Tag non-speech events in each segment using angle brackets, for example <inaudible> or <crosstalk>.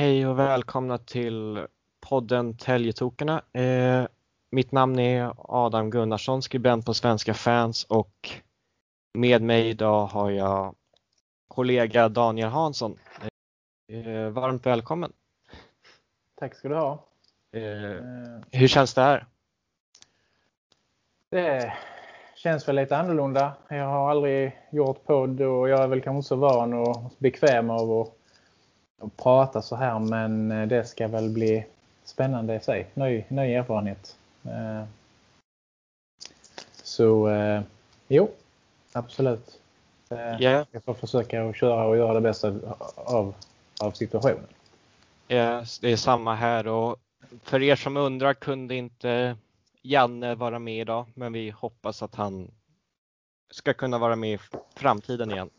Hej och välkomna till podden Täljetokarna. Eh, mitt namn är Adam Gunnarsson, skribent på Svenska fans och med mig idag har jag kollega Daniel Hansson. Eh, varmt välkommen! Tack ska du ha. Eh, hur känns det här? Det känns väl lite annorlunda. Jag har aldrig gjort podd och jag är väl kanske inte så van och bekväm av att, att prata så här men det ska väl bli spännande i sig. Ny, ny erfarenhet. Eh, så eh, jo, absolut. Yeah. Jag får försöka att köra och göra det bästa av, av situationen. Yeah, det är samma här och för er som undrar kunde inte Janne vara med idag, men vi hoppas att han ska kunna vara med i framtiden igen.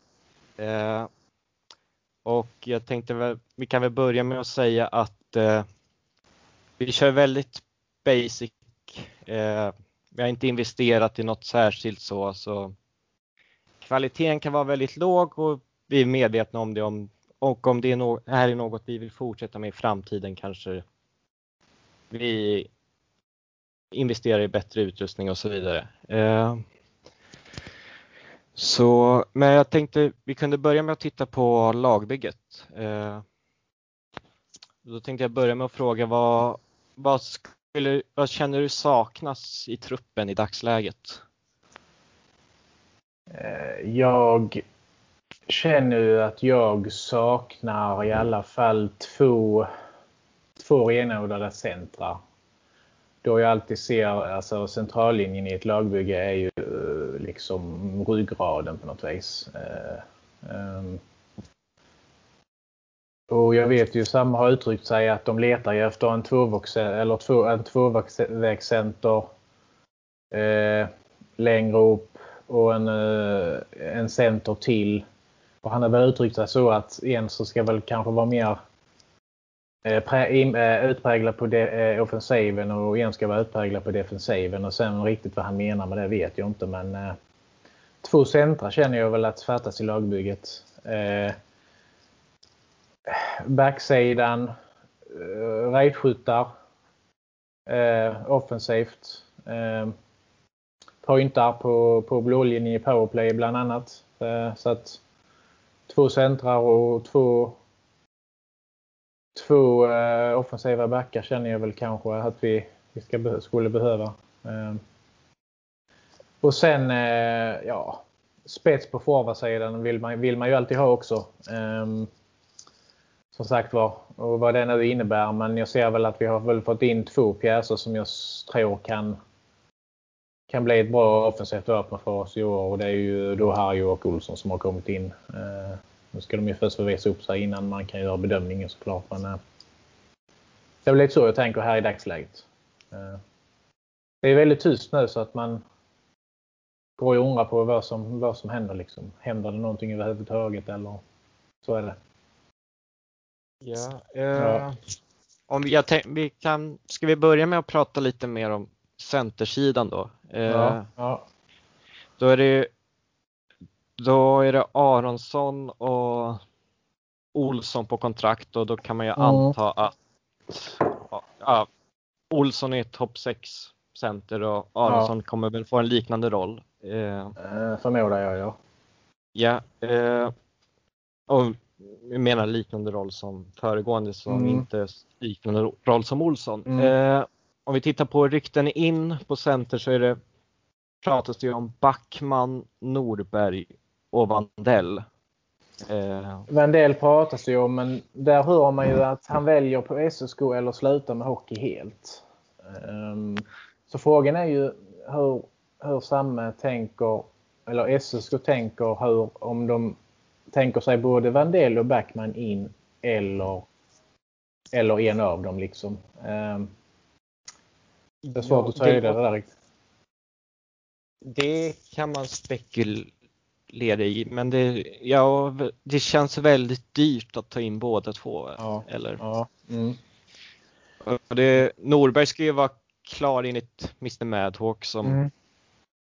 Och jag tänkte väl, vi kan väl börja med att säga att eh, vi kör väldigt basic. Eh, vi har inte investerat i något särskilt så, så kvaliteten kan vara väldigt låg och vi är medvetna om det. Om, och om det är no här är något vi vill fortsätta med i framtiden kanske vi investerar i bättre utrustning och så vidare. Eh, så, men jag tänkte vi kunde börja med att titta på lagbygget. Eh, då tänkte jag börja med att fråga vad, vad, skulle, vad känner du saknas i truppen i dagsläget? Eh, jag känner ju att jag saknar i alla fall två, två renodlade centra. Då jag alltid ser, alltså centrallinjen i ett lagbygge är ju liksom ryggraden på något vis. Eh, ehm. Och jag vet ju, Sam har uttryckt sig att de letar efter en, tvåvägs, eller två, en tvåvägscenter eh, längre upp och en, eh, en center till. Och han har väl uttryckt sig så att en så ska väl kanske vara mer eh, eh utpräglad på de, eh, offensiven och en ska vara utpräglad på defensiven. Och sen riktigt vad han menar med det vet jag inte. Men eh, två centra känner jag väl att fattas i lagbygget. Eh, backsidan, eh, rejdskyttar, eh, offensivt. Eh, pointar på, på blålinjen i powerplay bland annat. Eh, så att två centrar och två, två eh, offensiva backar känner jag väl kanske att vi, vi ska, skulle behöva. Eh, och sen, eh, ja, spets på forwardsidan vill man, vill man ju alltid ha också. Ehm, som sagt var, och vad det nu innebär. Men jag ser väl att vi har väl fått in två pjäser som jag tror kan, kan bli ett bra offensivt vapen för oss i år. Och det är ju då Harry och Olsson som har kommit in. Ehm, nu ska de ju först få visa upp sig innan man kan göra bedömningen såklart. Men, eh, det är väl lite så jag tänker här i dagsläget. Ehm, det är väldigt tyst nu så att man går och undrar på vad som, vad som händer. Liksom. Händer det någonting överhuvudtaget eller så är det. Ja, eh, ja. Om jag tänk, vi kan, ska vi börja med att prata lite mer om centersidan då? Eh, ja, ja. Då är det då är det Aronsson och Olsson på kontrakt och då kan man ju mm. anta att ja, Olsson är topp 6 center och Aronsson ja. kommer väl få en liknande roll. Eh, förmodar jag ja. Ja, eh, och jag menar liknande roll som föregående som mm. inte liknande roll som Olsson. Mm. Eh, om vi tittar på rykten in på center så är det pratas det om Backman, Norberg och Vandell. Eh. Vandell pratas det ju om men där hör man ju att han väljer på SSK eller slutar med hockey helt. Um, så frågan är ju hur, hur Samme tänker, eller SSK tänker hur, om de tänker sig både Vandell och Backman in eller, eller en av dem liksom. Um, det är svårt ja, att ta det, det där. Det kan man spekulera i, men det, ja, det känns väldigt dyrt att ta in båda två. Ja, eller? Ja, mm. det, Norberg ska ju vara klar enligt Mr Madhawk som mm.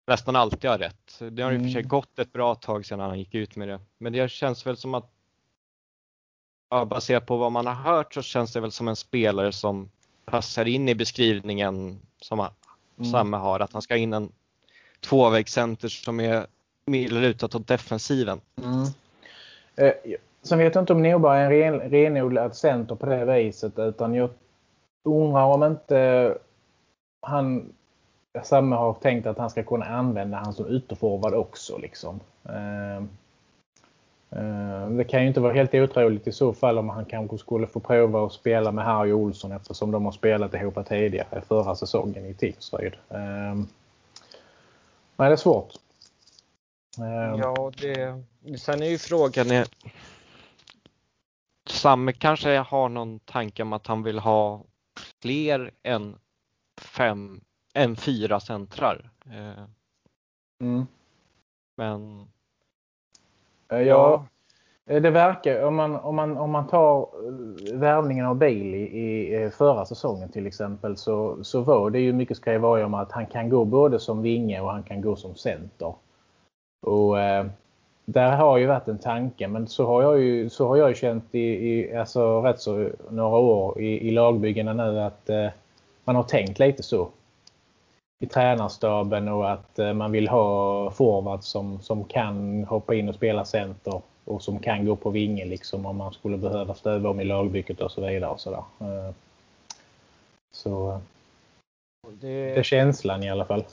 Nästan alltid har rätt. Det har i och för sig mm. gått ett bra tag sedan han gick ut med det. Men det känns väl som att ja, baserat på vad man har hört så känns det väl som en spelare som passar in i beskrivningen som mm. Samme har, att han ska in en tvåvägscenter som är mer lutat åt defensiven. Mm. Eh, sen vet jag inte om Norberg är en ren, renodlad center på det viset utan jag undrar om inte han Samme har tänkt att han ska kunna använda han som ytterforward också. Liksom. Ehm, ehm, det kan ju inte vara helt otroligt i så fall om han kanske skulle få prova att spela med Harry Olsson eftersom de har spelat ihop tidigare förra säsongen i Tingsryd. Ehm, Men det är svårt. Ja, det, sen är ju frågan Samme kanske har någon tanke om att han vill ha fler än fem, än fyra centrar. Eh, mm. Men Eh, ja, eh, det verkar, om man, om man, om man tar värvningen av Bailey i, förra säsongen till exempel så, så var det ju mycket skriverier om att han kan gå både som vinge och han kan gå som center. Och eh, där har ju varit en tanke men så har jag ju, så har jag känt i, i alltså rätt så några år i, i lagbyggena nu att eh, man har tänkt lite så i tränarstaben och att eh, man vill ha forwards som, som kan hoppa in och spela center och som kan gå på vinge liksom om man skulle behöva stöva om i lagbygget och så vidare. Och så där. Eh, så det... det är känslan i alla fall.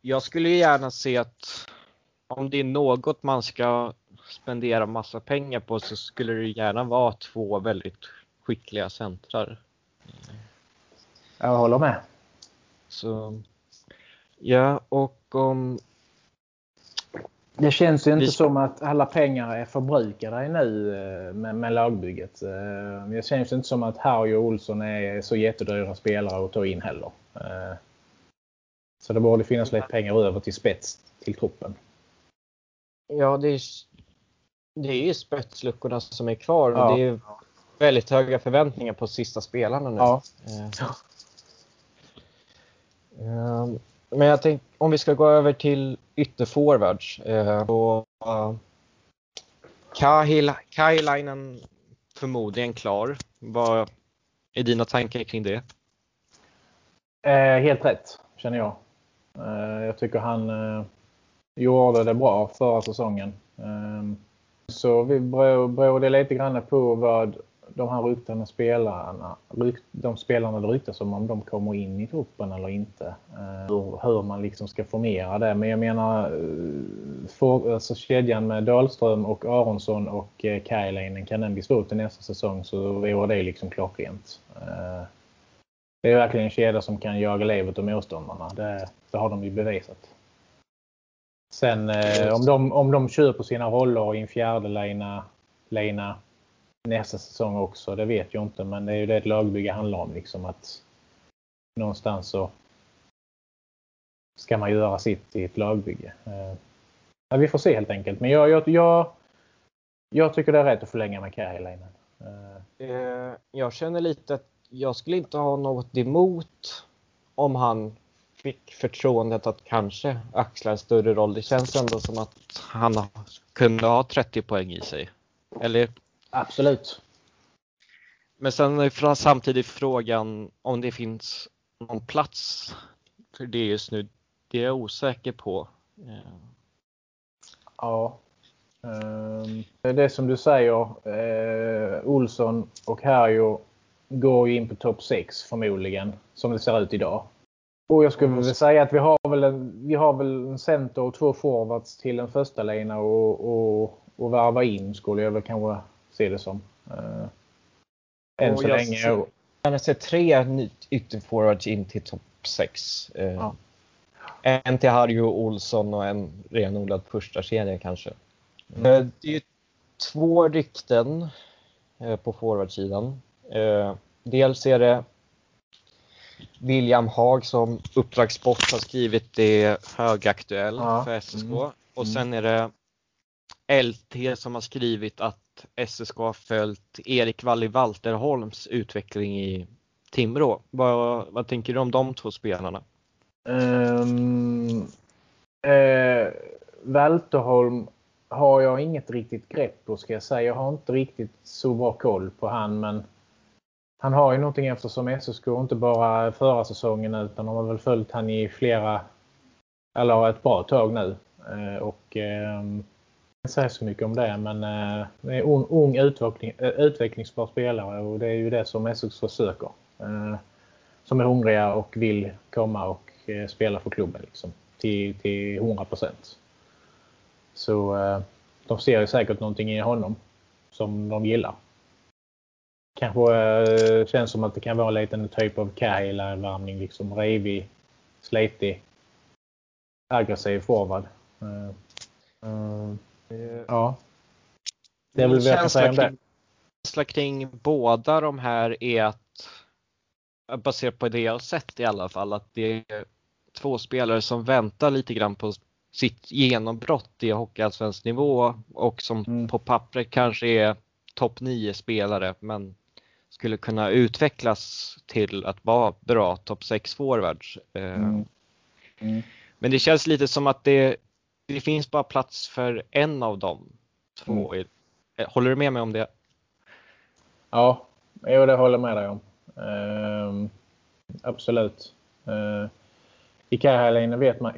Jag skulle gärna se att om det är något man ska spendera massa pengar på så skulle det gärna vara två väldigt skickliga centrar. Jag håller med. Så, ja, och om... Det känns ju inte vi... som att alla pengar är förbrukade nu eh, med, med lagbygget. Eh, det känns inte som att Harry och Olsson är så jättedyra spelare att ta in heller. Eh, så det borde finnas lite pengar över till spets till truppen. Ja, det är, det är ju spetsluckorna som är kvar. Ja. Det är väldigt höga förväntningar på sista spelarna nu. Ja. Ehm, men jag tänkte om vi ska gå över till ytterforwards. Eh, så, uh, eh, Kahilainen förmodligen klar. Vad är dina tankar kring det? Eh, helt rätt, känner jag. Eh, jag tycker han eh, gjorde det bra förra säsongen. Eh, så vi beror det lite grann på vad de här ryktade spelarna, de spelarna det ryktas om, om de kommer in i truppen eller inte. Eh, hur, hur man liksom ska formera det. Men jag menar, eh, för, alltså kedjan med Dahlström och Aronsson och eh, Kajlainen kan den bli svår till nästa säsong så vore det liksom klockrent. Det är verkligen en kedja som kan jaga livet och motståndarna. Det, det har de ju bevisat. Sen om de, om de köper sina roller i en fjärde lina, lina nästa säsong också. Det vet jag inte, men det är ju det ett lagbygge handlar om. Liksom att någonstans så ska man göra sitt i ett lagbygge. Eh, ja, vi får se helt enkelt. Men jag, jag, jag, jag tycker det är rätt att förlänga med Kärjelainen. Eh, eh, jag känner lite att jag skulle inte ha något emot om han fick förtroendet att kanske axla en större roll. Det känns ändå som att han kunde ha 30 poäng i sig. Eller Absolut. Men sen är samtidigt frågan om det finns någon plats för det just nu. Det är jag osäker på. Ja. Ehm, det är som du säger. Eh, Olsson och Herjo går ju in på topp 6 förmodligen som det ser ut idag. Och jag skulle vilja säga att vi har väl en, vi har väl en center och två forwards till en första lina och, och, och varva in skulle jag väl kanske ser det som. Uh, än och så länge. Ser, jag ser tre ytterforwards in till topp 6. Uh, eh, ja. En till Harry Olsson och en renodlad första kedja kanske. Mm. Uh, det är två rykten på forwardsidan. Dels är det William Haag som Uppdragssport har skrivit det högaktuell ja. för SSK. Mm. Och sen är det LT som har skrivit att SSK har följt Erik Walli Walterholms utveckling i Timrå. Vad, vad tänker du om de två spelarna? Um, eh, Walterholm har jag inget riktigt grepp på ska jag säga. Jag har inte riktigt så bra koll på han men han har ju någonting eftersom SSK inte bara förra säsongen utan de har väl följt han i flera eller ett bra tag nu. Eh, och eh, inte säga så mycket om det men eh, det är en ung, ung utveckling, eh, utvecklingsbar spelare och det är ju det som SSK söker. Eh, som är hungriga och vill komma och eh, spela för klubben liksom, till, till 100%. Så eh, de ser ju säkert någonting i honom som de gillar. Kanske eh, känns som att det kan vara en liten typ av Kajla-värmning. Liksom rivig, slitig, aggressiv forward. Uh, ja. Det jag kan säga om det. Känsla kring båda de här är att baserat på det jag har sett i alla fall att det är två spelare som väntar lite grann på sitt genombrott i hockeyallsvensk nivå och som mm. på pappret kanske är topp 9 spelare men skulle kunna utvecklas till att vara bra topp 6 forwards. Eh, mm. Mm. Men det känns lite som att det, det finns bara plats för en av dem två. Mm. Eh, håller du med mig om det? Ja, jo, det håller jag med dig om. Uh, absolut. Uh, i Kähäläinen vet, man,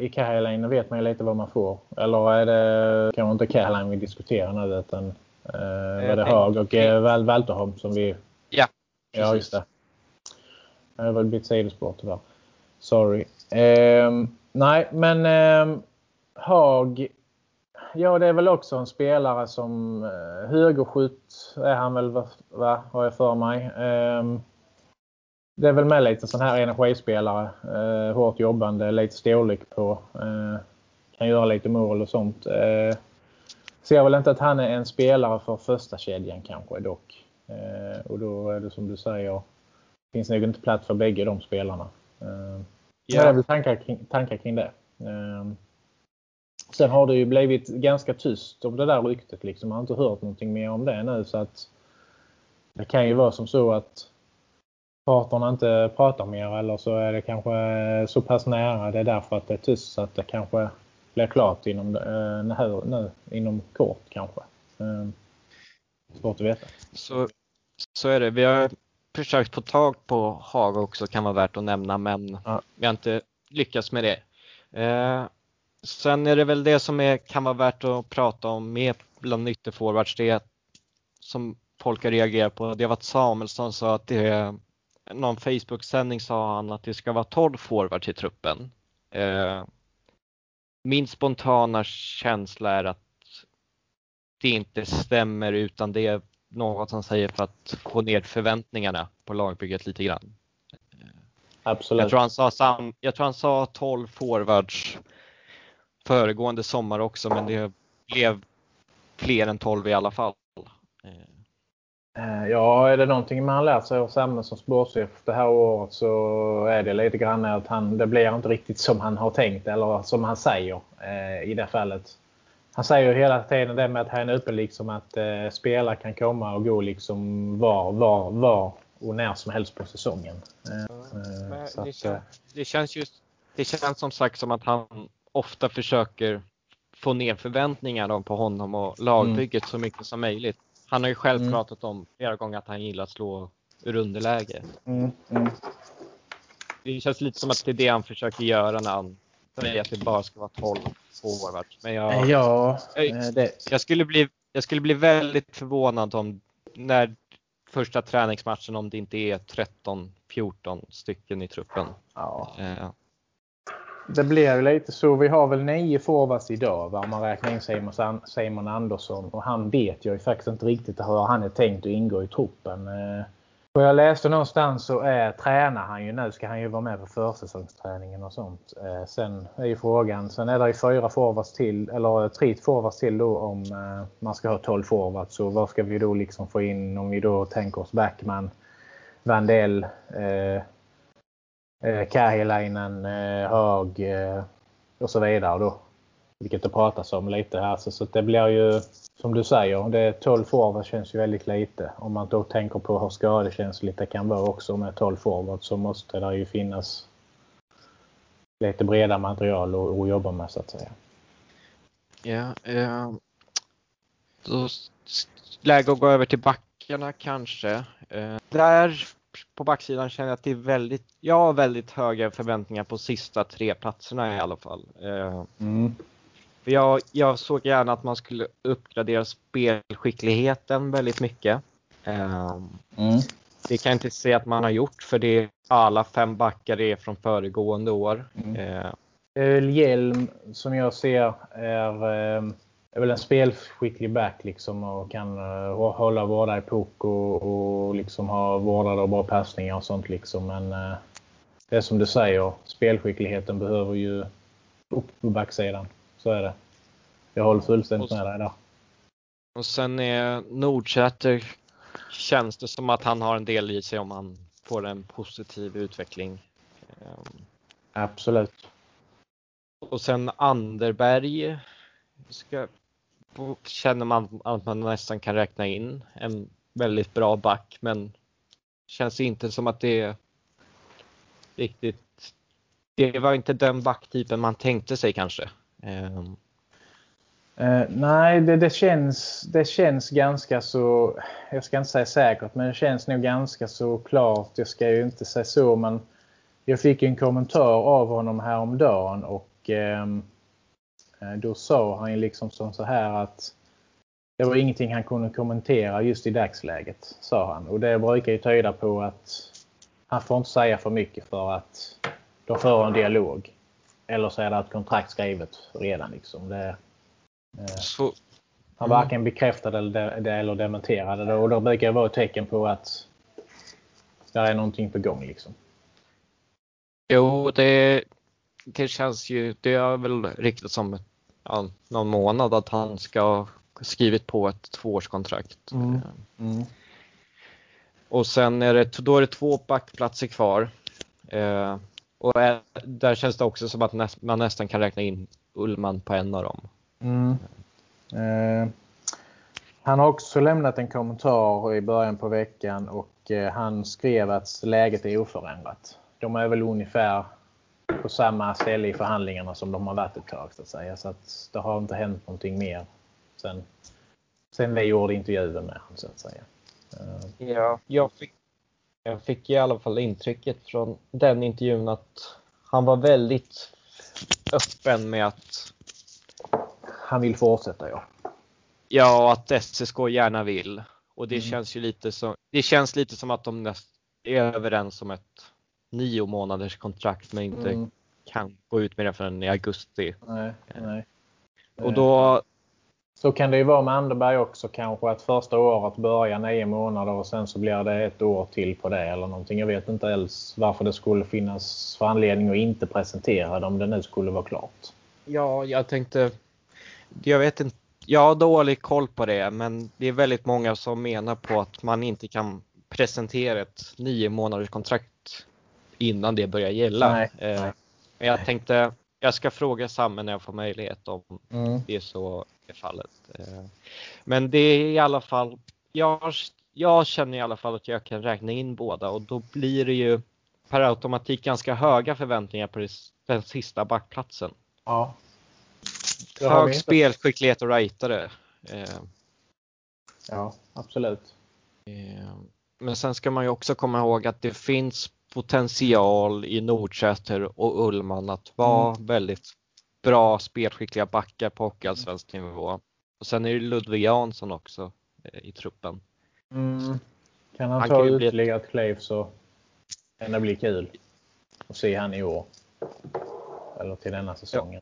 vet man ju lite vad man får. Eller är det kanske inte Kähäläinen vi diskuterar nu utan uh, var det Haag och uh, Valterholm som vi... Ja, precis. Ja, just det. Det har väl blivit sidospår tyvärr. Sorry. Uh, nej, men uh, Haag. Ja, det är väl också en spelare som uh, högerskytt är han väl, va? Har jag för mig. Uh, det är väl med lite sån här energispelare. Eh, hårt jobbande, lite storlek på. Eh, kan göra lite mål och sånt. Eh, ser väl inte att han är en spelare för första kedjan kanske dock. Eh, och då är det som du säger, finns nog inte plats för bägge de spelarna. Eh, ja. Det är väl tankar kring, tankar kring det. Eh, sen har det ju blivit ganska tyst om det där ryktet. Liksom. Man har inte hört någonting mer om det nu. så att Det kan ju vara som så att parterna inte pratar mer eller så är det kanske så pass nära. Det är därför att det är tyst så att det kanske blir klart inom, eh, nu, inom kort kanske. Eh, svårt att veta. Så, så är det. Vi har försökt få tag på Haga också kan vara värt att nämna men ja. vi har inte lyckats med det. Sen är det väl det som är, kan vara värt att prata om med bland ytterforwards. Det som folk har reagerat på. Det var att Samuelsson sa att det är någon Facebook-sändning sa han att det ska vara 12 forwards i truppen. Eh, min spontana känsla är att det inte stämmer utan det är något han säger för att få ner förväntningarna på lagbygget lite grann. Absolut. Jag tror han sa, sam, jag tror han sa 12 forwards föregående sommar också men det blev fler än 12 i alla fall. Eh, Eh, ja, är det någonting man lärt sig av Samme som sportchef det här året så är det lite grann att han, det blir inte riktigt som han har tänkt eller som han säger eh, i det fallet. Han säger hela tiden det med att han är öppen liksom att eh, spelare kan komma och gå liksom var, var, var och när som helst på säsongen. Eh, det, att, känns, det, känns just, det känns som sagt som att han ofta försöker få ner förväntningarna på honom och lagbygget mm. så mycket som möjligt. Han har ju själv mm. pratat om flera gånger att han gillar att slå ur underläge. Mm. Mm. Det känns lite som att det är det han försöker göra när han säger att det bara ska vara 12 forwards. Men jag, ja, jag, eh, jag, skulle bli, jag skulle bli väldigt förvånad om när första träningsmatchen om det inte är 13-14 stycken i truppen. Ja. Det blir lite så. Vi har väl nio forwards idag va? om man räknar in Simon, Simon Andersson. Och han vet jag ju faktiskt inte riktigt hur han är tänkt att ingå i truppen. Vad och jag läste någonstans så är, tränar han ju nu. Ska han ju vara med på försäsongsträningen och sånt. Eh, sen är ju frågan. Sen är det ju fyra forwards till. Eller tre forwards till då om man ska ha 12 forwards. Så vad ska vi då liksom få in om vi då tänker oss Backman, Vandell, eh, Kahilainen, eh, Haag eh, och så vidare då. Vilket det pratas om lite här. Så, så det blir ju som du säger, det är 12 forwards känns ju väldigt lite. Om man då tänker på hur skadekänsligt det kan vara också med 12 forwards så måste det ju finnas lite breda material att, att jobba med så att säga. Ja, eh, Då läge att gå över till backarna kanske. Eh, där på backsidan känner jag att det är väldigt, jag har väldigt höga förväntningar på sista tre platserna i alla fall. Eh, mm. jag, jag såg gärna att man skulle uppgradera spelskickligheten väldigt mycket. Eh, mm. Det kan jag inte se att man har gjort för det alla fem backar är från föregående år. Mm. Eh. Hjelm som jag ser är är väl en spelskicklig back liksom och kan uh, hålla vårda i puck och, och liksom ha vårdade och bra passningar och sånt liksom. Men uh, det är som du säger, spelskickligheten behöver ju upp på backsidan. Så är det. Jag håller fullständigt med dig där. Och sen är Nordsäter känns det som att han har en del i sig om han får en positiv utveckling. Absolut. Och sen Anderberg ska känner man att man nästan kan räkna in en väldigt bra back men känns inte som att det är riktigt. Det var inte den backtypen man tänkte sig kanske. Um. Uh, nej, det, det, känns, det känns ganska så, jag ska inte säga säkert, men det känns nog ganska så klart. Jag ska ju inte säga så, men jag fick en kommentar av honom häromdagen och um, då sa han liksom som så här att det var ingenting han kunde kommentera just i dagsläget, sa han. Och det brukar ju tyda på att han får inte säga för mycket för att de för en dialog. Eller så är det ett kontrakt skrivet redan. Liksom. Det, eh, så, han varken mm. bekräftade det eller dementerade det och då brukar det vara ett tecken på att det är någonting på gång. Liksom. Jo, det, det känns ju, det är väl riktigt som ja, någon månad att han ska ha skrivit på ett tvåårskontrakt. Mm. Mm. Och sen är det, då är det två backplatser kvar. Eh, och där känns det också som att näst, man nästan kan räkna in Ullman på en av dem. Mm. Eh, han har också lämnat en kommentar i början på veckan och eh, han skrev att läget är oförändrat. De är väl ungefär på samma ställe i förhandlingarna som de har varit ett tag så att säga. Så att det har inte hänt någonting mer sen, sen vi gjorde intervjun med honom så att säga. Eh. Ja, jag fick, jag fick i alla fall intrycket från den intervjun att han var väldigt öppen med att han vill fortsätta ja. Ja, att SSK gärna vill. Och det mm. känns ju lite som, det känns lite som att de är överens om ett nio månaders kontrakt men inte mm. kan gå ut med det förrän i augusti. Nej, nej. Och då... Så kan det ju vara med Anderberg också kanske att första året börjar nio månader och sen så blir det ett år till på det eller någonting. Jag vet inte alls varför det skulle finnas för anledning att inte presentera det om det nu skulle vara klart. Ja, jag tänkte... Jag vet inte. Jag har dålig koll på det men det är väldigt många som menar på att man inte kan presentera ett nio månaders kontrakt innan det börjar gälla. Nej, eh, nej. Men jag tänkte jag ska fråga Samme när jag får möjlighet om mm. det är så är fallet. Eh, men det är i alla fall, jag, jag känner i alla fall att jag kan räkna in båda och då blir det ju per automatik ganska höga förväntningar på den sista backplatsen. Ja. Hög spelskicklighet och rightare. Eh. Ja, absolut. Men sen ska man ju också komma ihåg att det finns potential i Nordsäter och Ullman att vara mm. väldigt bra spelskickliga backar på hockeyallsvensk nivå. Och sen är det Ludvig Jansson också eh, i truppen. Mm. Kan han, han ta ytterligare ett kliv så kan det bli kul att se han i år. Eller till denna säsongen.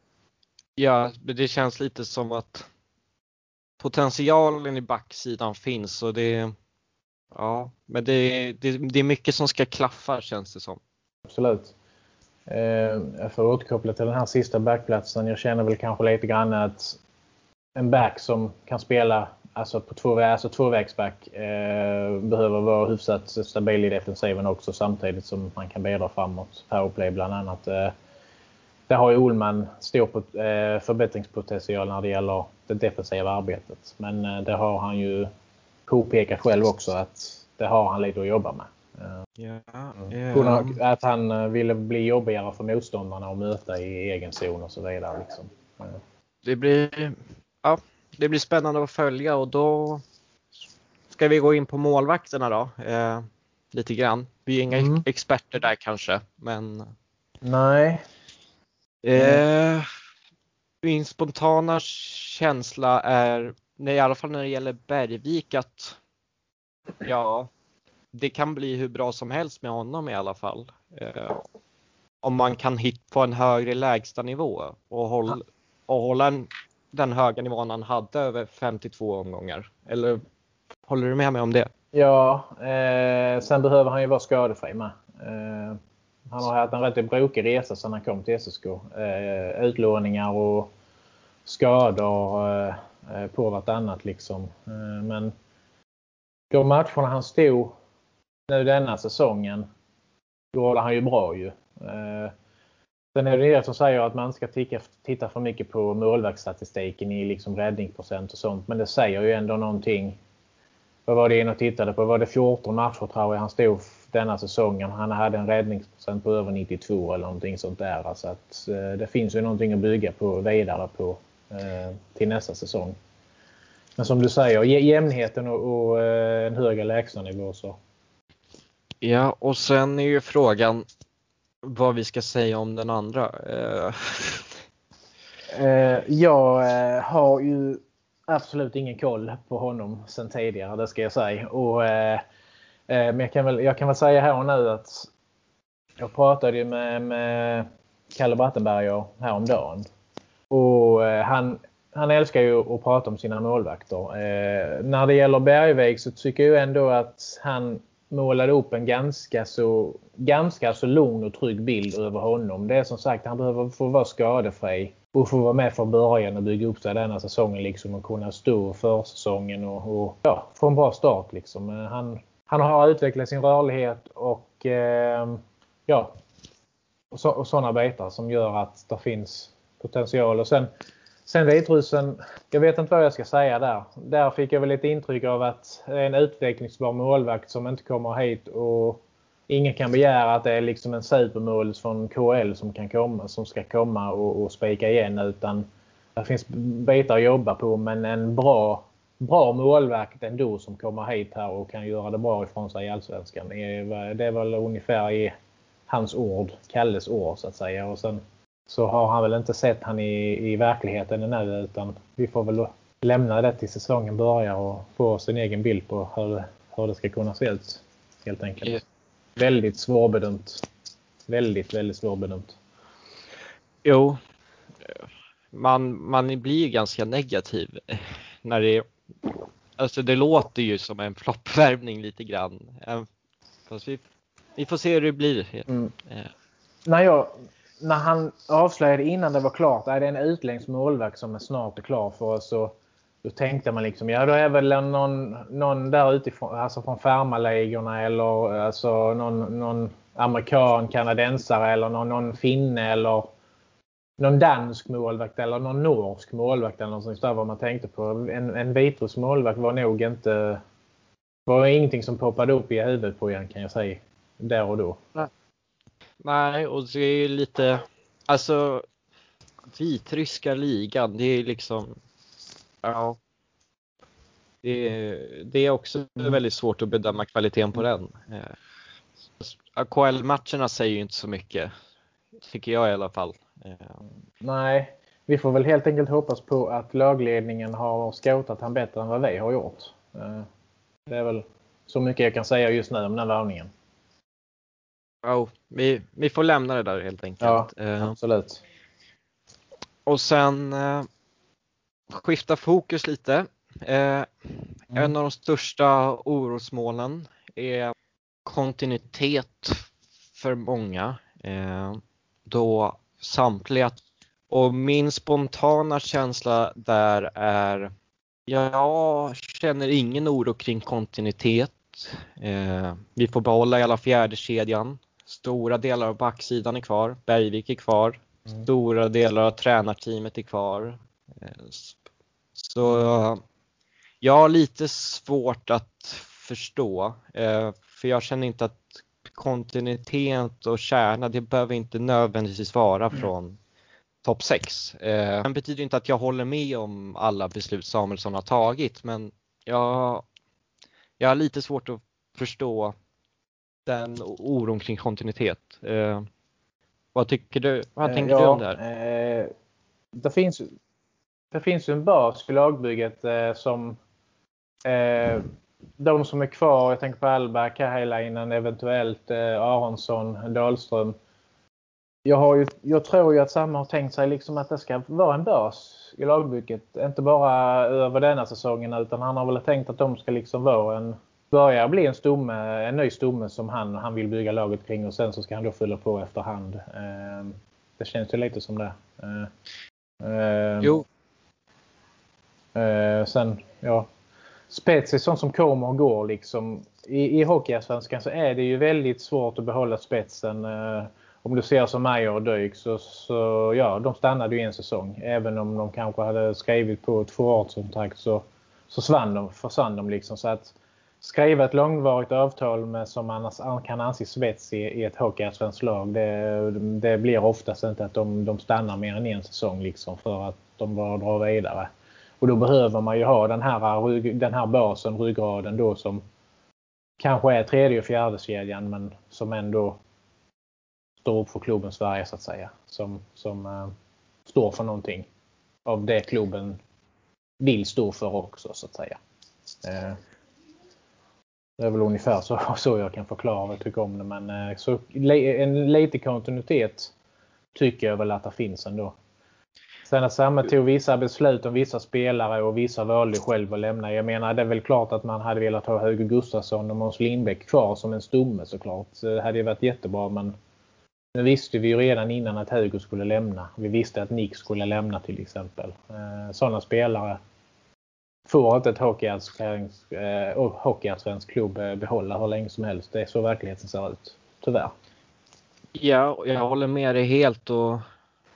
Ja, ja det känns lite som att potentialen i backsidan finns och det Ja, men det, det, det är mycket som ska klaffa känns det som. Absolut. Eh, jag får återkoppla till den här sista backplatsen. Jag känner väl kanske lite grann att en back som kan spela alltså på två, alltså tvåvägsback eh, behöver vara hyfsat stabil i defensiven också samtidigt som man kan bidra framåt. Powerplay bland annat. Eh, där har ju Olman stor eh, förbättringspotential när det gäller det defensiva arbetet. Men eh, det har han ju påpekar själv också att det har han lite att jobba med. Ja, ja. Att han eh, ville bli jobbigare för motståndarna att möta i egen zon och så vidare. Liksom. Det blir... Ja, det blir spännande att följa och då ska vi gå in på målvakterna då. Eh, lite grann. Vi är inga Mm. experter där kanske, men Nej. eh, min spontana känsla är, nej, i alla fall när det gäller Bergvik, att ja, det kan bli hur bra som helst med honom i alla fall. Eh, om man kan hit på en högre lägstanivå och, håll, och hålla en, den höga nivån han hade över 52 omgångar. Eller håller du med mig om det? Ja, eh, sen behöver han ju vara skadefri med. Eh, han har haft en rätt brokig resa sedan han kom till SSK. Eh, utlåningar och skador eh, Eh, på vartannat liksom. Eh, men de matcherna han stod nu denna säsongen, då håller han ju bra ju. Eh, sen är det det som säger att man ska titta för mycket på målvaktsstatistiken i liksom räddningsprocent och sånt. Men det säger ju ändå någonting vad var det in och tittade på? Var det 14 matcher tror jag han stod denna säsongen. Han hade en räddningsprocent på över 92 eller någonting sånt där. Så att, det finns ju någonting att bygga på vidare på till nästa säsong. Men som du säger, jä- jämnheten och, och eh, en högre lägstanivå så. Ja, och sen är ju frågan vad vi ska säga om den andra. Eh, Eh, jag eh, har ju absolut ingen koll på honom sen tidigare, det ska jag säga. Och, eh, eh, men jag kan, väl, jag kan väl säga här och nu att jag pratade ju med, med Kalle Brattenberger häromdagen. Och eh, han, han älskar ju att prata om sina målvakter. Eh, när det gäller Bergvik så tycker jag ändå att han målade upp en ganska så, ganska så lugn och trygg bild över honom. Det är som sagt, han behöver få vara skadefri och få vara med från början och bygga upp sig denna säsongen liksom och kunna stå för säsongen och, och ja, få en bra start liksom. Eh, han, han har utvecklat sin rörlighet och eh, ja, så, och sådana bitar som gör att det finns potential. Och sen, sen Vitryssen, jag vet inte vad jag ska säga där. Där fick jag väl lite intryck av att det är en utvecklingsbar målvakt som inte kommer hit och ingen kan begära att det är liksom en supermål från KL som kan komma, som ska komma och, och spika igen utan det finns bitar att jobba på men en bra, bra målvakt ändå som kommer hit här och kan göra det bra ifrån sig i Allsvenskan. Det är väl ungefär i hans ord, Kalles ord så att säga. Och sen så har han väl inte sett han i, i verkligheten ännu utan vi får väl lämna det till säsongen börjar och få sin egen bild på hur, det- hur det ska kunna se ut. Helt enkelt. Ja. Väldigt svårbedömt. Väldigt, väldigt svårbedömt. Jo, man, man blir ju ganska negativ när det Alltså det låter ju som en floppvärvning lite grann. Fast vi, vi får se hur det blir. Mm. Eh, När, jag, när han avslöjade innan det var klart att det är en utländsk målvakt som är snart är klar för oss. Så, då tänkte man liksom, ja då är väl någon, någon där utifrån, alltså från farmarligorna eller alltså någon, någon amerikan, kanadensare eller någon, någon finne eller någon dansk målvakt eller någon norsk målvakt eller något sånt där vad man tänkte på. En, en vitrysk målvakt var nog inte var ingenting som poppade upp i huvudet på en kan jag säga. Där och då. nej, Nej, och det är ju lite, alltså vitryska ligan, det är liksom, ja. Det är, det är också väldigt svårt att bedöma kvaliteten på den. Eh, AKL-matcherna säger ju inte så mycket, tycker jag i alla fall. Eh. Nej, vi får väl helt enkelt hoppas på att lagledningen har scoutat han bättre än vad vi har gjort. Eh, det är väl så mycket jag kan säga just nu om den värvningen. Ja, vi, vi får lämna det där helt enkelt. Ja, Eh, absolut. och sen eh, skifta fokus lite. Eh, En av de största orosmålen är kontinuitet för många. Eh, då samtliga och min spontana känsla där är jag känner ingen oro kring kontinuitet. Eh, vi får behålla hela fjärde kedjan. Stora delar av backsidan är kvar. Bergvik är kvar. Mm. Stora delar av tränarteamet är kvar. Eh, Så jag har lite svårt att förstå. eh, För jag känner inte att kontinuitet och kärna, det behöver inte nödvändigtvis vara från topp 6. Eh, det betyder inte att jag håller med om alla beslut Samuelsson har tagit, men jag, jag har lite svårt att förstå den oron kring kontinuitet. Eh, vad tycker du? Vad tänker ja, du om det här? Eh, det finns, det finns ju en bas i lagbygget eh, som eh, de som är kvar, jag tänker på Alba, Kahelainen, eventuellt eh, Aronsson, Dahlström. Jag, har ju, jag tror ju att Samma har tänkt sig liksom att det ska vara en bas i lagbygget. Inte bara över denna säsongen utan han har väl tänkt att de ska liksom vara en börja bli en stomme, en ny stomme som han, han vill bygga laget kring och sen så ska han då fylla på efterhand. Eh, det känns ju lite som det. Eh, eh, jo. Eh, sen, ja. Spets är sånt som kommer och går liksom. I, i Hockeyallsvenskan så är det ju väldigt svårt att behålla spetsen. Eh, om du ser som Meyer och Dyk så, så ja, de stannade ju en säsong. Även om de kanske hade skrivit på ett tvåårskontrakt så, så försvann de, försvann de liksom. Så att, skriva ett långvarigt avtal med, som man kan anses svets i, i ett hockeyallsvenskt lag. Det, det blir oftast inte att de, de stannar mer än en säsong liksom för att de bara drar vidare. Och då behöver man ju ha den här, den här basen, ryggraden då som kanske är tredje och fjärde kedjan men som ändå står upp för klubben Sverige så att säga. Som, som äh, står för någonting av det klubben vill stå för också så att säga. Äh, det är väl ungefär så, <laughs> så jag kan förklara vad jag tycker om det. Men eh, så, en lite kontinuitet tycker jag väl att det finns ändå. Sen att Samme tog vissa beslut om vissa spelare och vissa valde själv att lämna. Jag menar det är väl klart att man hade velat ha Hugo Gustafsson och Måns Lindbäck kvar som en stomme såklart. Det hade ju varit jättebra men nu visste vi ju redan innan att Hugo skulle lämna. Vi visste att Nick skulle lämna till exempel. Eh, Sådana spelare får inte ett eh, hockeyallsvensk klubb eh, behålla hur länge som helst. Det är så verkligheten ser ut. Tyvärr. Ja, jag håller med dig helt och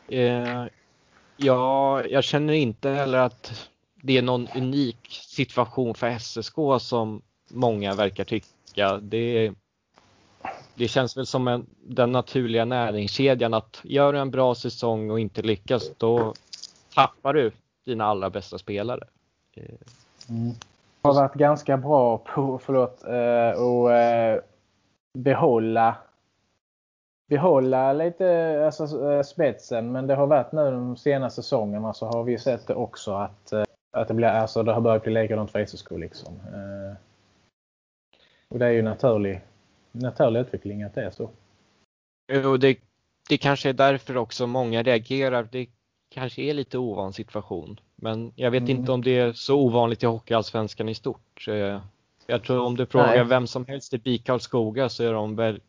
eh, ja, jag känner inte heller att det är någon unik situation för SSK som många verkar tycka. Det, det känns väl som en, den naturliga näringskedjan att gör du en bra säsong och inte lyckas då tappar du dina allra bästa spelare. Mm. Har varit ganska bra på förlåt, eh, och eh, behålla behålla lite alltså, eh, spetsen men det har varit nu de senaste säsongerna så har vi sett det också att, att det, blir, alltså, det har börjat bli likadant för SSK. Liksom. Och det är ju naturlig, naturlig utveckling att det är så. Jo, det, det kanske är därför också många reagerar. Det kanske är lite ovan situation. Men jag vet mm. inte om det är så ovanligt i Hockeyallsvenskan i stort. Jag tror om du frågar Nej. vem som helst i BIK Karlskoga så är de väl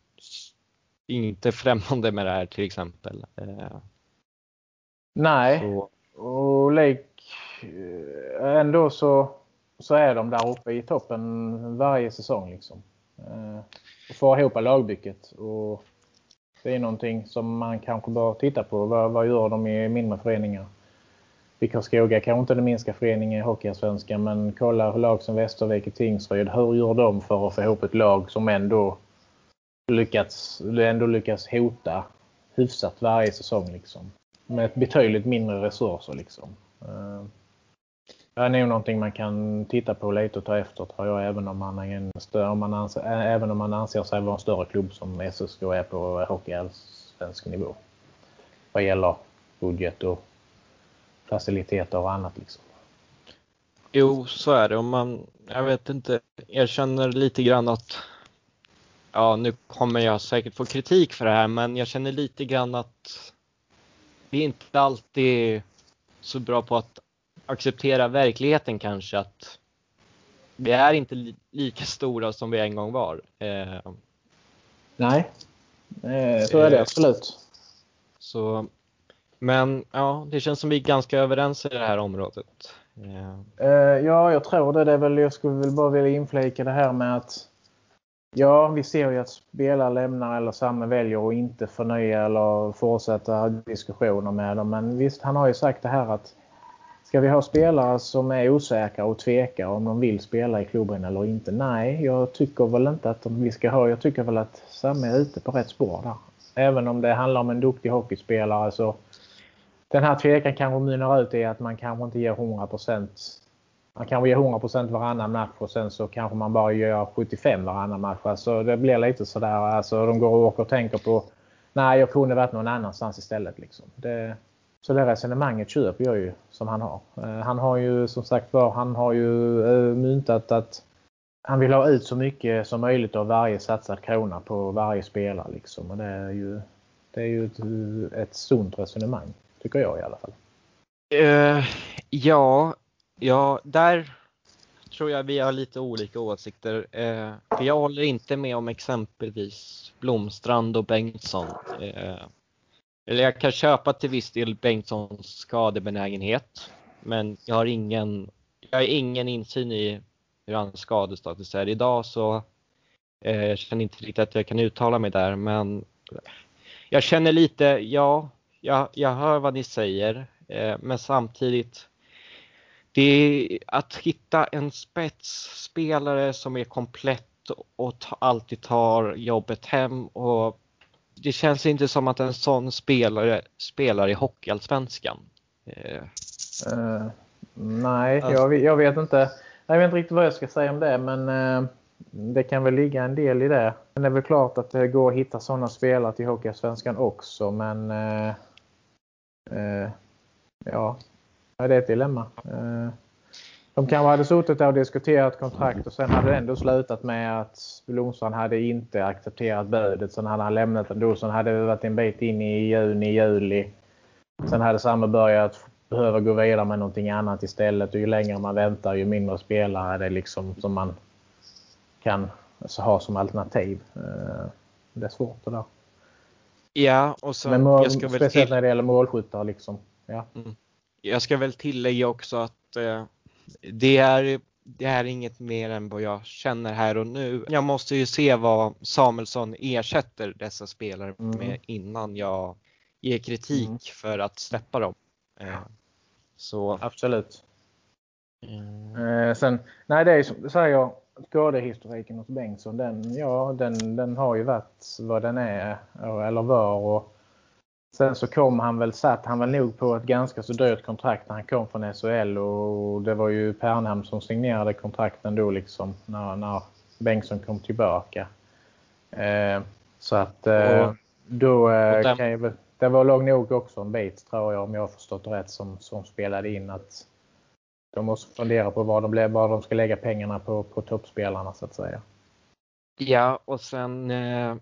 inte främmande med det här till exempel. Eh, Nej, så. och lik eh, ändå så, så är de där uppe i toppen varje säsong. Liksom. Eh, och får ihop lagbygget. Och det är någonting som man kanske bör titta på. Vad, vad gör de i mindre föreningar? Karlskoga kanske inte den minsta föreningen i Hockeyallsvenskan men kolla lag som Västervik och Tingsryd. Hur gör de för att få ihop ett lag som ändå lyckats, ändå lyckats hota hyfsat varje säsong liksom. Med ett betydligt mindre resurser liksom. Eh, det är nog någonting man kan titta på lite och ta efter tror jag även om man, är en större, om man, anser, eh, även om man anser sig vara en större klubb som SSK är på hockeyallsvensk nivå. Vad gäller budget och faciliteter och annat. Liksom. Jo, så är det. Och man, jag vet inte, jag känner lite grann att ja, nu kommer jag säkert få kritik för det här, men jag känner lite grann att vi är inte alltid så bra på att acceptera verkligheten kanske att vi är inte li lika stora som vi en gång var. Eh, Nej, eh, så är det absolut. Så men ja, det känns som vi är ganska överens i det här området. Ja, ja jag tror det. det är väl, jag skulle väl bara vilja inflika det här med att Ja, vi ser ju att spelare lämnar eller Samme väljer att inte förnya eller fortsätta diskussioner med dem. Men visst, han har ju sagt det här att ska vi ha spelare som är osäkra och tvekar om de vill spela i klubben eller inte? Nej, jag tycker väl inte att vi ska ha. Jag tycker väl att Samme är ute på rätt spår där. Även om det handlar om en duktig hockeyspelare så den här tvekan kanske mynnar ut i att man kanske inte ger 100% Man kanske ger 100% varannan match och sen så kanske man bara gör 75 varannan match. Alltså det blir lite sådär. Alltså de går och åker och tänker på nej, jag kunde varit någon annanstans istället. Liksom. Det, så det resonemanget köper jag ju som han har. Eh, han har ju som sagt var, han har ju eh, myntat att han vill ha ut så mycket som möjligt av varje satsad krona på varje spelare. Liksom. Och det är ju, det är ju ett, eh, ett sunt resonemang, tycker jag i alla fall. Uh, ja, ja, där tror jag vi har lite olika åsikter. Uh, för jag håller inte med om exempelvis Blomstrand och Bengtsson. Uh, eller jag kan köpa till viss del Bengtssons skadebenägenhet. Men jag har ingen, jag har ingen insyn i hur hans skadestatus är idag så eh, jag känner inte riktigt att jag kan uttala mig där men jag känner lite, ja, jag, jag hör vad ni säger eh, men samtidigt det är att hitta en spetsspelare som är komplett och ta, alltid tar jobbet hem och det känns inte som att en sån spelare spelar i Hockeyallsvenskan. Eh. Uh, nej, alltså, jag, jag, vet inte. Jag vet inte riktigt vad jag ska säga om det men uh, det kan väl ligga en del i det. Men det är väl klart att det går att hitta sådana spelare till Hockeyallsvenskan också men uh, Eh, ja, det är ett dilemma. Eh, de kanske hade suttit där och diskuterat kontrakt och sen hade det ändå slutat med att Blomstrand hade inte accepterat budet. Sen hade han lämnat ändå. Sen hade det varit en bit in i juni, juli. Sen hade samma börjat behöva gå vidare med någonting annat istället. Och ju längre man väntar ju mindre spelare är det liksom som man kan alltså, ha som alternativ. Eh, det är svårt det där. Ja, och så, Men mål, speciellt till... när det gäller målskyttar. Liksom. Ja. Mm. Jag ska väl tillägga också att eh, det är, det är inget mer än vad jag känner här och nu. Jag måste ju se vad Samuelsson ersätter dessa spelare mm. med innan jag ger kritik mm. för att släppa dem. Eh, så. Absolut. Mm. Eh, sen, nej det är som du säger, skadehistoriken hos Bengtsson, den, ja, den, den har ju varit vad den är eller var. Och Sen så kom han väl, satt han väl nog på ett ganska så dyrt kontrakt när han kom från SHL och det var ju Pernham som signerade kontrakten då liksom när, när Bengtsson kom tillbaka. Eh, så att eh, då eh, kan jag väl, det var låg nog också en bit tror jag om jag har förstått rätt som, som spelade in att de måste fundera på vad de, vad de ska lägga pengarna på, på toppspelarna så att säga. Ja och sen eh,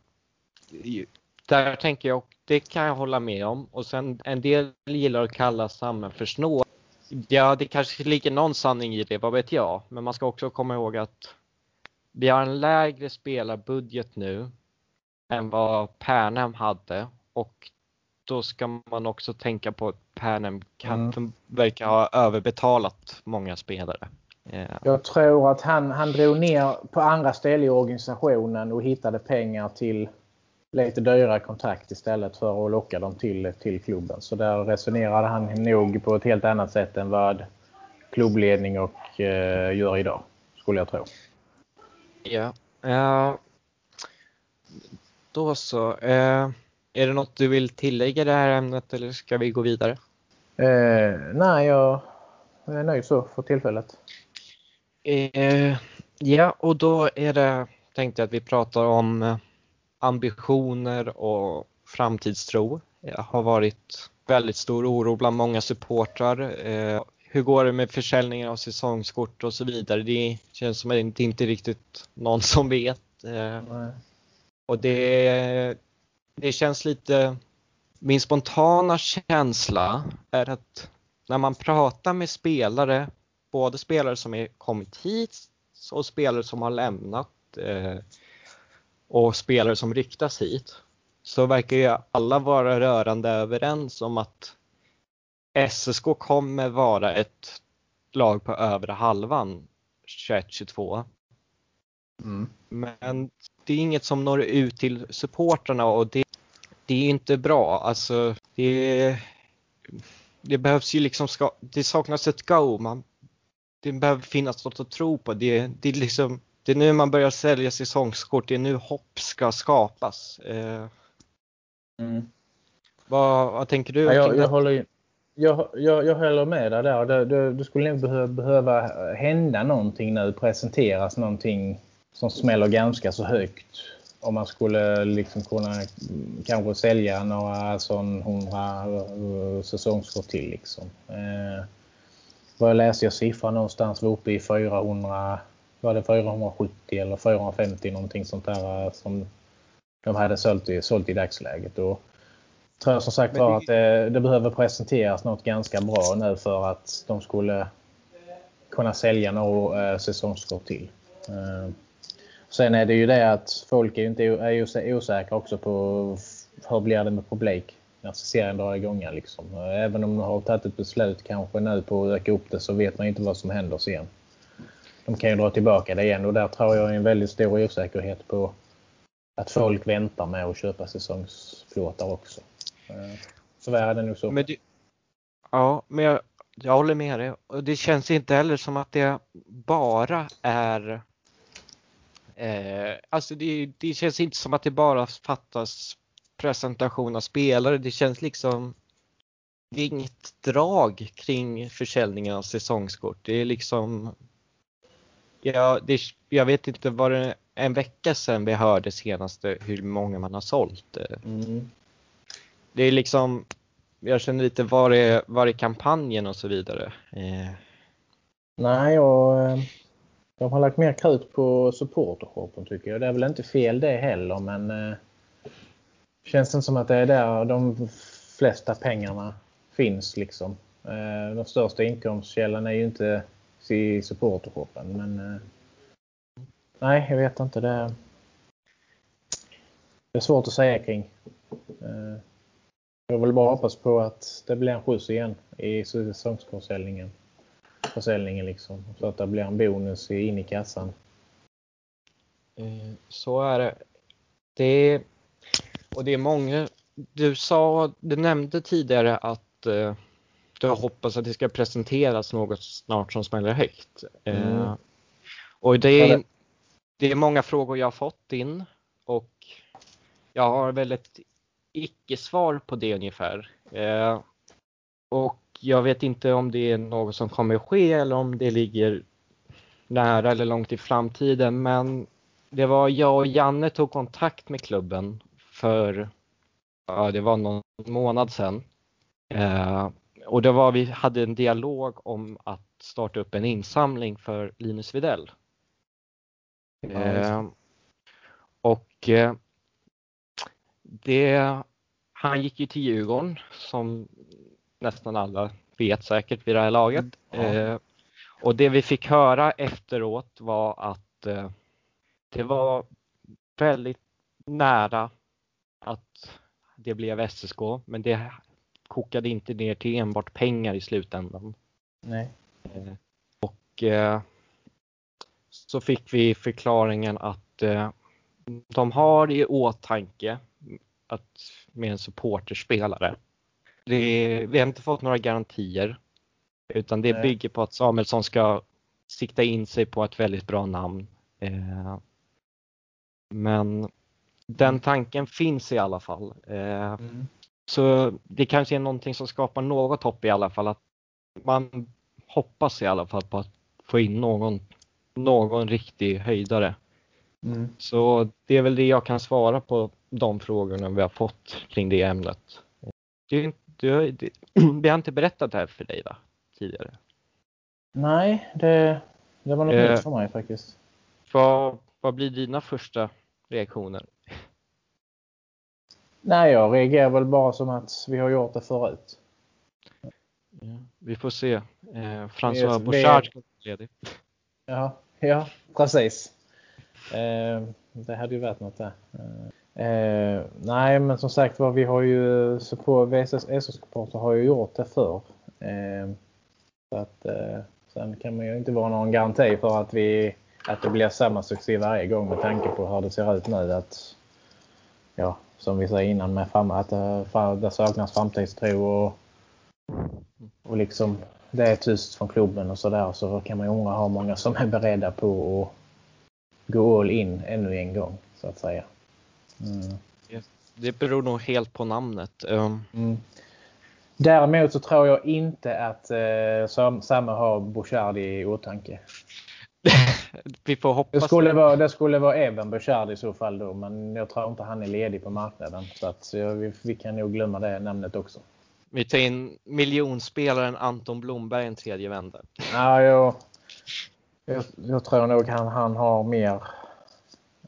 där tänker jag, och det kan jag hålla med om. Och sen en del gillar att kalla Samme för snå. Ja, det kanske ligger någon sanning i det, vad vet jag. Men man ska också komma ihåg att vi har en lägre spelarbudget nu än vad Pärnhem hade och då ska man också tänka på att kan mm. verkar ha överbetalat många spelare. Yeah. Jag tror att han, han drog ner på andra ställen i organisationen och hittade pengar till lite dyrare kontrakt istället för att locka dem till, till klubben. Så där resonerade han nog på ett helt annat sätt än vad klubbledning och eh, gör idag, skulle jag tro. Ja, uh, då så. Uh, är det något du vill tillägga i det här ämnet eller ska vi gå vidare? Uh, nej, jag är nöjd så för tillfället. ja, och då är det tänkte jag att vi pratar om ambitioner och framtidstro. Det har varit väldigt stor oro bland många supportrar. Eh, hur går det med försäljningen av säsongskort och så vidare? Det känns som att det inte är riktigt någon som vet. Eh, och det, det känns lite... Min spontana känsla är att när man pratar med spelare, både spelare som är kommit hit och spelare som har lämnat eh, och spelare som ryktas hit så verkar ju alla vara rörande överens om att SSK kommer vara ett lag på övre halvan 21-22. Mm. Men det är inget som når ut till supporterna och det, det är inte bra. Alltså, det, det behövs ju liksom, ska, det saknas ett go. Man, det behöver finnas något att tro på. Det, det är liksom, det är nu man börjar sälja säsongskort, det är nu hopp ska skapas. Eh, mm. vad, vad, tänker du? Ja, jag, jag, håller, jag, jag, jag håller med dig där. Det, det, det skulle nog behöva, behöva hända någonting nu, presenteras någonting som smäller ganska så högt. Om man skulle liksom kunna kanske sälja några sån 100 säsongskort till. Liksom. Eh, vad jag läste jag siffran någonstans var uppe i 400, var det 470 eller 450 någonting sånt där eh, som de hade sålt i, sålt i dagsläget. Och tror jag som sagt var att det, det, behöver presenteras något ganska bra nu för att de skulle kunna sälja några eh, säsongskort till. Eh, sen är det ju det att folk är, inte, är ju osäkra också på hur blir det med publik när serien drar igång. Liksom. Även om de har tagit ett beslut kanske nu på att öka upp det så vet man inte vad som händer sen. De kan ju dra tillbaka det igen och där tror jag är en väldigt stor osäkerhet på att folk väntar med att köpa säsongsplåtar också. Eh, så är det nog så. Men det, ja, men jag, jag håller med dig. Det känns inte heller som att det bara är eh, Alltså det, det känns inte som att det bara fattas presentation av spelare. Det känns liksom det är inget drag kring försäljningen av säsongskort. Det är liksom Ja, det, jag vet inte, var det en vecka sedan vi hörde senaste hur många man har sålt? Mm. Det är liksom, jag känner lite var är, var är kampanjen och så vidare? Eh. Nej, och eh, de har lagt mer krut på supportershopen tycker jag. Det är väl inte fel det heller, men eh, känns det som att det är där de flesta pengarna finns liksom. Eh, den största inkomstkällan är ju inte i supportershopen men eh, nej, jag vet inte. Det, det är svårt att säga kring. Eh, jag vill bara hoppas på att det blir en skjuts igen i säsongsförsäljningen. Försäljningen liksom. Så att det blir en bonus in i kassan. Eh, så är det. Det och det är många. Du sa, du nämnde tidigare att eh, du hoppas att det ska presenteras något snart som smäller högt. Mm. Eh, och det är, det är många frågor jag har fått in och jag har väl ett icke-svar på det ungefär. Eh, och jag vet inte om det är något som kommer att ske eller om det ligger nära eller långt i framtiden. Men det var jag och Janne tog kontakt med klubben för, ja det var någon månad sedan. Eh, och det var vi hade en dialog om att starta upp en insamling för Linus Videll. Eh, och eh, det, han gick ju till Djurgården som nästan alla vet säkert vid det här laget. Mm, ja. eh, och det vi fick höra efteråt var att eh, det var väldigt nära att det blev SSK, men det kokade inte ner till enbart pengar i slutändan. Nej. Eh, och eh, så fick vi förklaringen att eh, de har i åtanke att med en supporterspelare. Det, vi har inte fått några garantier utan det bygger på att Samuelsson ska sikta in sig på ett väldigt bra namn. Men den tanken finns i alla fall. Mm. Så det kanske är någonting som skapar något hopp i alla fall. Att man hoppas i alla fall på att få in någon, någon riktig höjdare. Mm. Så det är väl det jag kan svara på de frågorna vi har fått kring det ämnet. Du, du, <clears throat> vi har inte berättat det här för dig va? tidigare? Nej, det, det var något eh, nytt för mig faktiskt. Vad, vad blir dina första reaktioner? Nej, jag reagerar väl bara som att vi har gjort det förut. Ja, vi får se. Eh, François Bouchard är ledig. Ja, ja precis. Eh, det hade ju varit något där. Eh, Eh, nej, men som sagt var, vi har ju så på VSS supporter har ju gjort det förr. Eh, så att, eh, sen kan man ju inte vara någon garanti för att, vi, att det blir samma succé varje gång med tanke på hur det ser ut nu. Att, ja, som vi sa innan med fram, att eh, det, det saknas framtidstro och, och liksom det är tyst från klubben och sådär så kan man ju undra hur många som är beredda på att gå all in ännu en gång så att säga. Mm. Det beror nog helt på namnet. Um... Mm. Däremot så tror jag inte att eh, Samme har Bouchard i åtanke. <laughs> Vi får hoppas det. Skulle vara, det skulle vara Evan Bouchard i så fall då, men jag tror inte han är ledig på marknaden. Så att, ja, vi, vi, kan nog glömma det namnet också. Vi tar in miljonspelaren Anton Blomberg en tredje vända. Ja, jag, jag, jag tror nog han, han har mer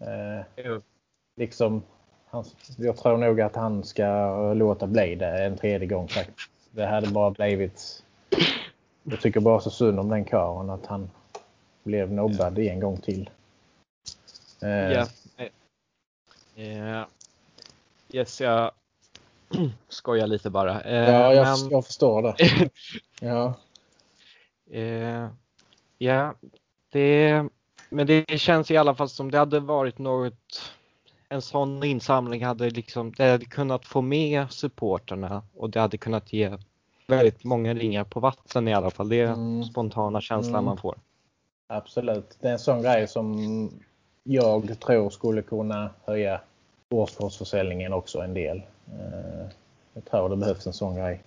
eh, liksom han, jag tror nog att han ska låta bli det en tredje gång faktiskt. Det hade bara blivit... Jag tycker bara så synd om den karln att han blev nobbad en gång till. Eh. Ja. Yeah. Yes, jag <clears throat> skojar lite bara. Eh, ja, jag, men... jag förstår det. <laughs> ja. Eh, ja, det, men det känns i alla fall som det hade varit något en sån insamling hade liksom, det hade kunnat få med supporterna och det hade kunnat ge väldigt många ringar på vatten i alla fall. Det är mm. spontana känslan mm. man får. Absolut. Det är en sån grej som jag tror skulle kunna höja årskortsförsäljningen också en del. Eh, jag tror det behövs en sån grej.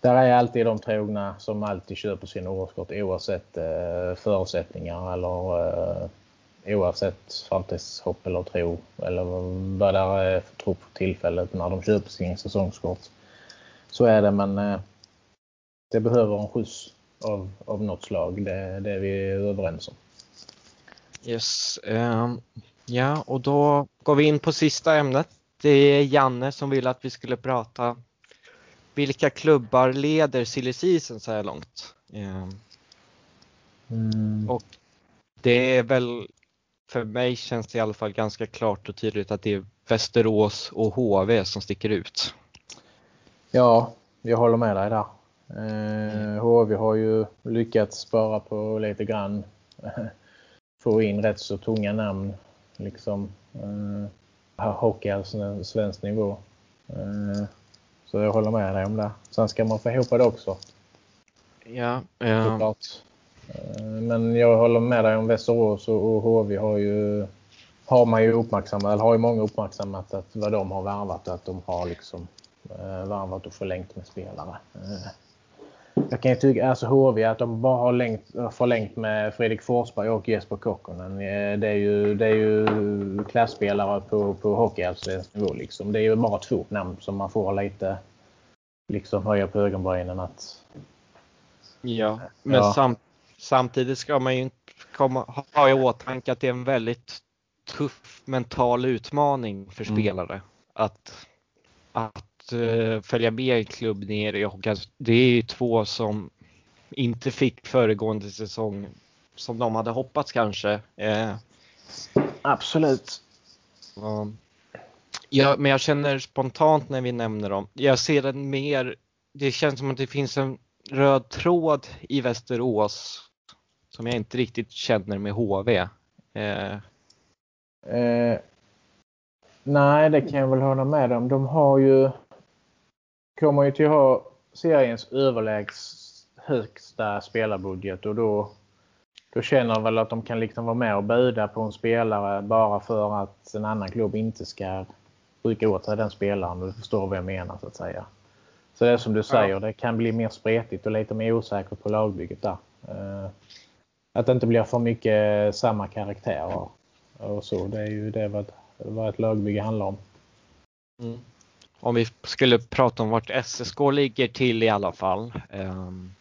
Där är alltid de trogna som alltid köper sina årskort oavsett eh, förutsättningar eller eh, oavsett framtidshopp eller tro eller vad det är för tro på tillfället när de köper sin säsongskort. Så är det men eh, det behöver en skjuts av, av något slag. Det, det är vi överens om. Yes. Um, ja, och då går vi in på sista ämnet. Det är Janne som vill att vi skulle prata vilka klubbar leder silly season så här långt. Um, mm. Och det är väl för mig känns det i alla fall ganska klart och tydligt att det är Västerås och HV som sticker ut. Ja, jag håller med dig där. Eh, HV har ju lyckats spara på lite grann. <laughs> Få in rätt så tunga namn. Liksom. Eh, hockey alltså en svensk nivå. Eh, så jag håller med dig om det. Sen ska man få ihop det också. Ja. ja. Såklart. Eh, men jag håller med dig om Västerås och HV har ju har man ju uppmärksammat, eller har ju många uppmärksammat att vad de har värvat, att de har liksom eh, värvat och förlängt med spelare. Eh, jag kan ju tycka, alltså HV, att de bara har längt, förlängt med Fredrik Forsberg och Jesper Kokkonen. Det är ju, det är ju klasspelare på, på hockeyallsvensk nivå liksom. Det är ju bara två namn som man får lite liksom höja på ögonbrynen att... Ja, men ja. samt Samtidigt ska man ju komma, ha i åtanke att det är en väldigt tuff mental utmaning för mm. spelare. Att, att uh, följa med en klubb ner i hockey. Det är ju två som inte fick föregående säsong som de hade hoppats kanske. Uh, Absolut. Uh, ja, men jag känner spontant när vi nämner dem. Jag ser den mer. Det känns som att det finns en röd tråd i Västerås som jag inte riktigt känner med HV. Eh. Eh, nej, det kan jag väl hålla med om. De har ju kommer ju till att ha seriens överlägset högsta spelarbudget och då, då känner de väl att de kan liksom vara med och buda på en spelare bara för att en annan klubb inte ska rycka åt sig den spelaren. Du förstår vad jag menar så att säga. Så det är som du säger, ja. det kan bli mer spretigt och lite mer osäkert på lagbygget där. Att det inte blir för mycket eh, samma karaktärer och så. Det är ju det vad, vad ett lagbygge handlar om. Mm. Om vi skulle prata om vart SSK ligger till i alla fall. Um,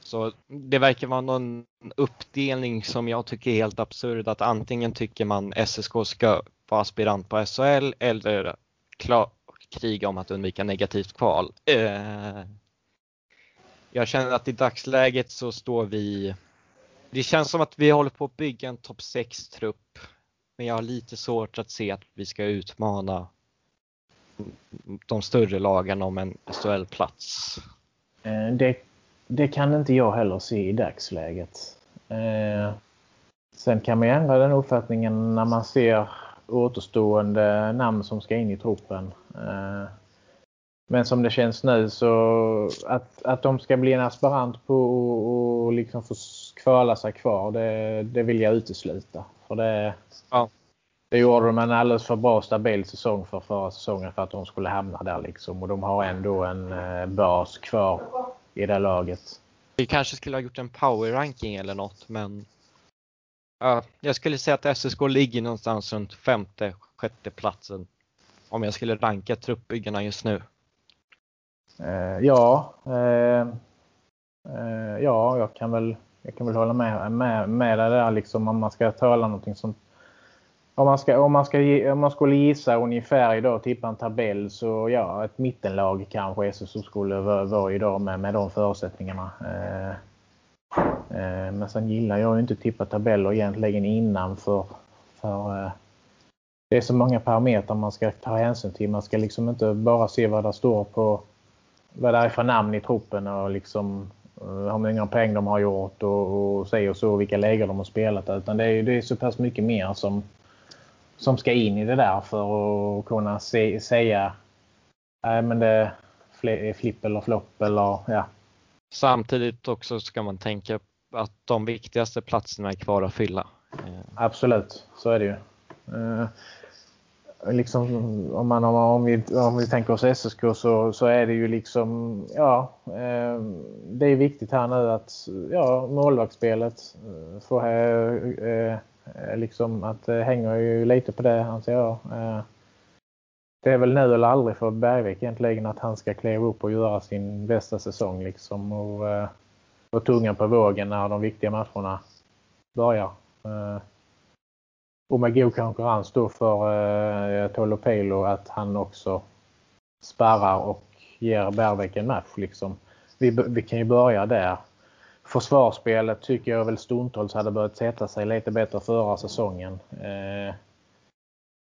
så det verkar vara någon uppdelning som jag tycker är helt absurd att antingen tycker man SSK ska vara aspirant på SHL eller kriga om att undvika negativt kval. Uh, jag känner att i dagsläget så står vi det känns som att vi håller på att bygga en topp 6-trupp. Men jag har lite svårt att se att vi ska utmana de större lagen om en SHL-plats. Eh, det, det, kan inte jag heller se i dagsläget. Eh, sen kan man ändra den uppfattningen när man ser återstående namn som ska in i truppen. Eh, men som det känns nu så att, att de ska bli en aspirant på och liksom få kvala sig kvar, det, det vill jag utesluta. För det, ja. det gjorde de en alldeles för bra stabil säsong för förra säsongen för att de skulle hamna där liksom. Och de har ändå en eh, bas kvar i det laget. Vi kanske skulle ha gjort en power ranking eller något men ja, jag skulle säga att SSK ligger någonstans runt femte, sjätte platsen om jag skulle ranka truppbyggarna just nu. Eh, ja, eh, eh, ja, jag kan väl, jag kan väl hålla med, med, med det där liksom om man ska tala någonting som om man, ska, om, man ska, om man skulle gissa ungefär idag och tippa en tabell så ja, ett mittenlag kanske SSU skulle vara idag med, med de förutsättningarna. Eh, eh, men sen gillar jag ju inte tippa tabeller egentligen innan för, för eh, det är så många parametrar man ska ta hänsyn till. Man ska liksom inte bara se vad det står på vad det är för namn i truppen och liksom hur många poäng de har gjort och, och och så vilka läger de har spelat. Utan det är, det är så pass mycket mer som, som ska in i det där för att kunna se, säga nej men det är flipp eller flopp eller ja. Samtidigt också ska man tänka att de viktigaste platserna är kvar att fylla. Absolut, så är det ju. Liksom, om, man, om, vi, om vi tänker oss SSK så, så är det ju liksom, ja, eh, det är viktigt här nu att ja, målvaktsspelet eh, får eh, liksom att det hänger ju lite på det anser jag. Eh, det är väl nu eller aldrig för Bergvik egentligen att han ska kliva upp och göra sin bästa säsong liksom och eh, vara tungan på vågen när de viktiga matcherna börjar och med god konkurrens då för eh, Tolopelo att han också sparrar och ger Bergvik en match. Liksom. Vi, vi kan ju börja där. Försvarsspelet tycker jag väl stundtals hade börjat sätta sig lite bättre förra säsongen. Eh,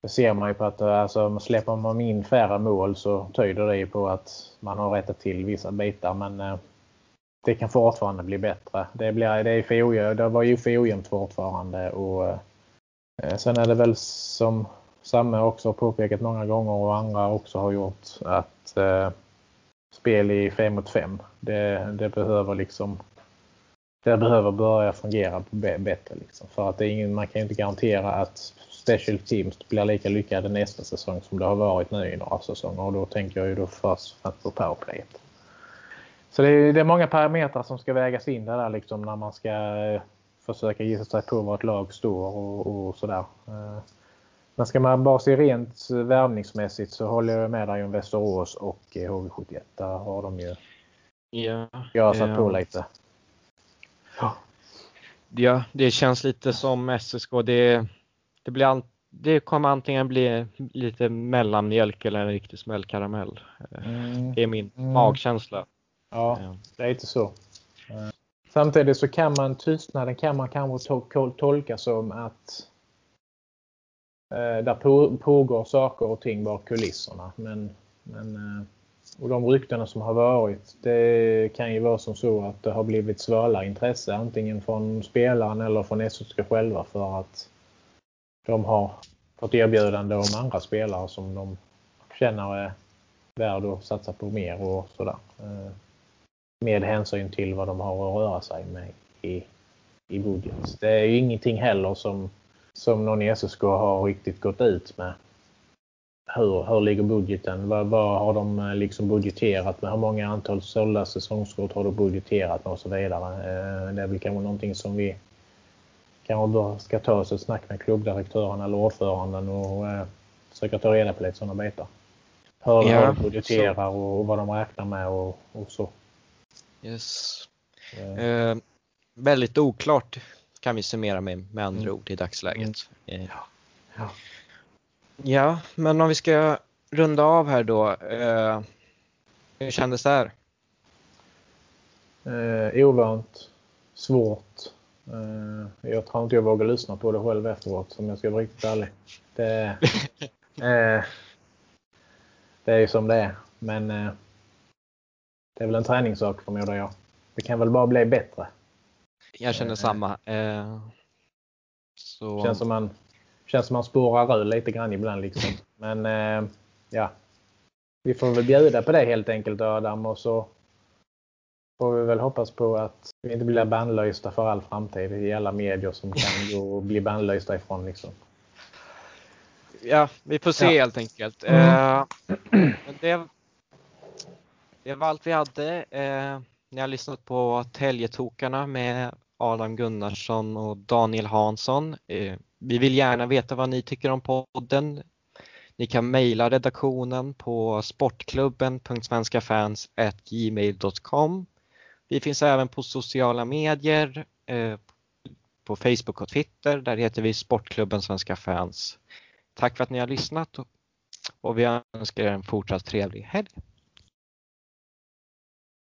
det ser man ju på att eh, alltså, släpper man in färre mål så tyder det på att man har rättat till vissa bitar. Men eh, det kan fortfarande bli bättre. Det, blir, det, är för det var ju för ojämnt fortfarande. Och, eh, eh, sen är det väl som Samme också har påpekat många gånger och andra också har gjort att eh, spel i 5 mot 5 det, det, behöver liksom det behöver börja fungera bättre. Liksom. För att det är ingen, man kan ju inte garantera att Special Teams blir lika lyckade nästa säsong som det har varit nu i några säsonger. Och då tänker jag ju då först på powerplayet. Så det är, det är många parametrar som ska vägas in där liksom när man ska eh, försöka gissa sig på var ett lag står och, och sådär. Eh, men ska man bara se rent värvningsmässigt så håller jag med dig om Västerås och HV71. Där har de ju ja, gasat på lite. Ja. ja, det känns lite som SSK. Det, det, blir all, det kommer antingen bli lite mellanmjölk eller en riktig smällkaramell. Mm. Det är min mm. magkänsla. Ja, det är inte så. Samtidigt så kan man tystnaden kan man kanske tolka som att eh, där pågår saker och ting bakom kulisserna. Men, men, eh, och de ryktena som har varit, det kan ju vara som så att det har blivit svala intresse antingen från spelaren eller från SSK själva för att de har fått erbjudande om andra spelare som de känner är värd att satsa på mer och sådär. Eh, med hänsyn till vad de har att röra sig med i, i budget. Det är ju ingenting heller som, som någon SSK har riktigt gått ut med. Hur, hur ligger budgeten? Vad, vad har de eh, liksom budgeterat med? Hur många antal sålda säsongskort har du budgeterat med och så vidare? Eh, det är väl kanske någonting som vi kanske ska ta oss ett snack med klubbdirektören eller ordföranden och eh, försöka ta reda på lite sådana bitar. Hur, ja, de budgeterar och, och vad de räknar med och, och så. Yes. Eh, väldigt oklart kan vi summera med, med andra mm. ord i dagsläget. Mm. Eh. Ja. Ja. ja. men om vi ska runda av här då. Eh, hur kändes det här? Eh, ovant, svårt. Eh, jag tror inte jag vågar lyssna på det själv efteråt om jag ska vara riktigt ärlig. Det, <laughs> eh, det är ju som det är. Men eh, det är väl en träningssak förmodar jag. Det kan väl bara bli bättre. Jag känner samma. Eh, så... Känns som man, känns som man spårar ur lite grann ibland liksom. <laughs> Men eh, ja, vi får väl bjuda på det helt enkelt Adam och så får vi väl hoppas på att vi inte blir bannlysta för all framtid i alla medier som kan <laughs> gå och bli bannlysta ifrån. Liksom. ja, vi får se Ja. helt enkelt. Mm. Eh, men det, det var allt vi hade. Eh, ni har lyssnat på Täljetokarna med Adam Gunnarsson och Daniel Hansson. Eh, vi vill gärna veta vad ni tycker om podden. Ni kan mejla redaktionen på sportklubben.svenskafans.gmail.com. Vi finns även på sociala medier, eh, på Facebook och Twitter. Där heter vi Sportklubben Svenska Fans. Tack för att ni har lyssnat och- och vi önskar er en fortsatt trevlig helg.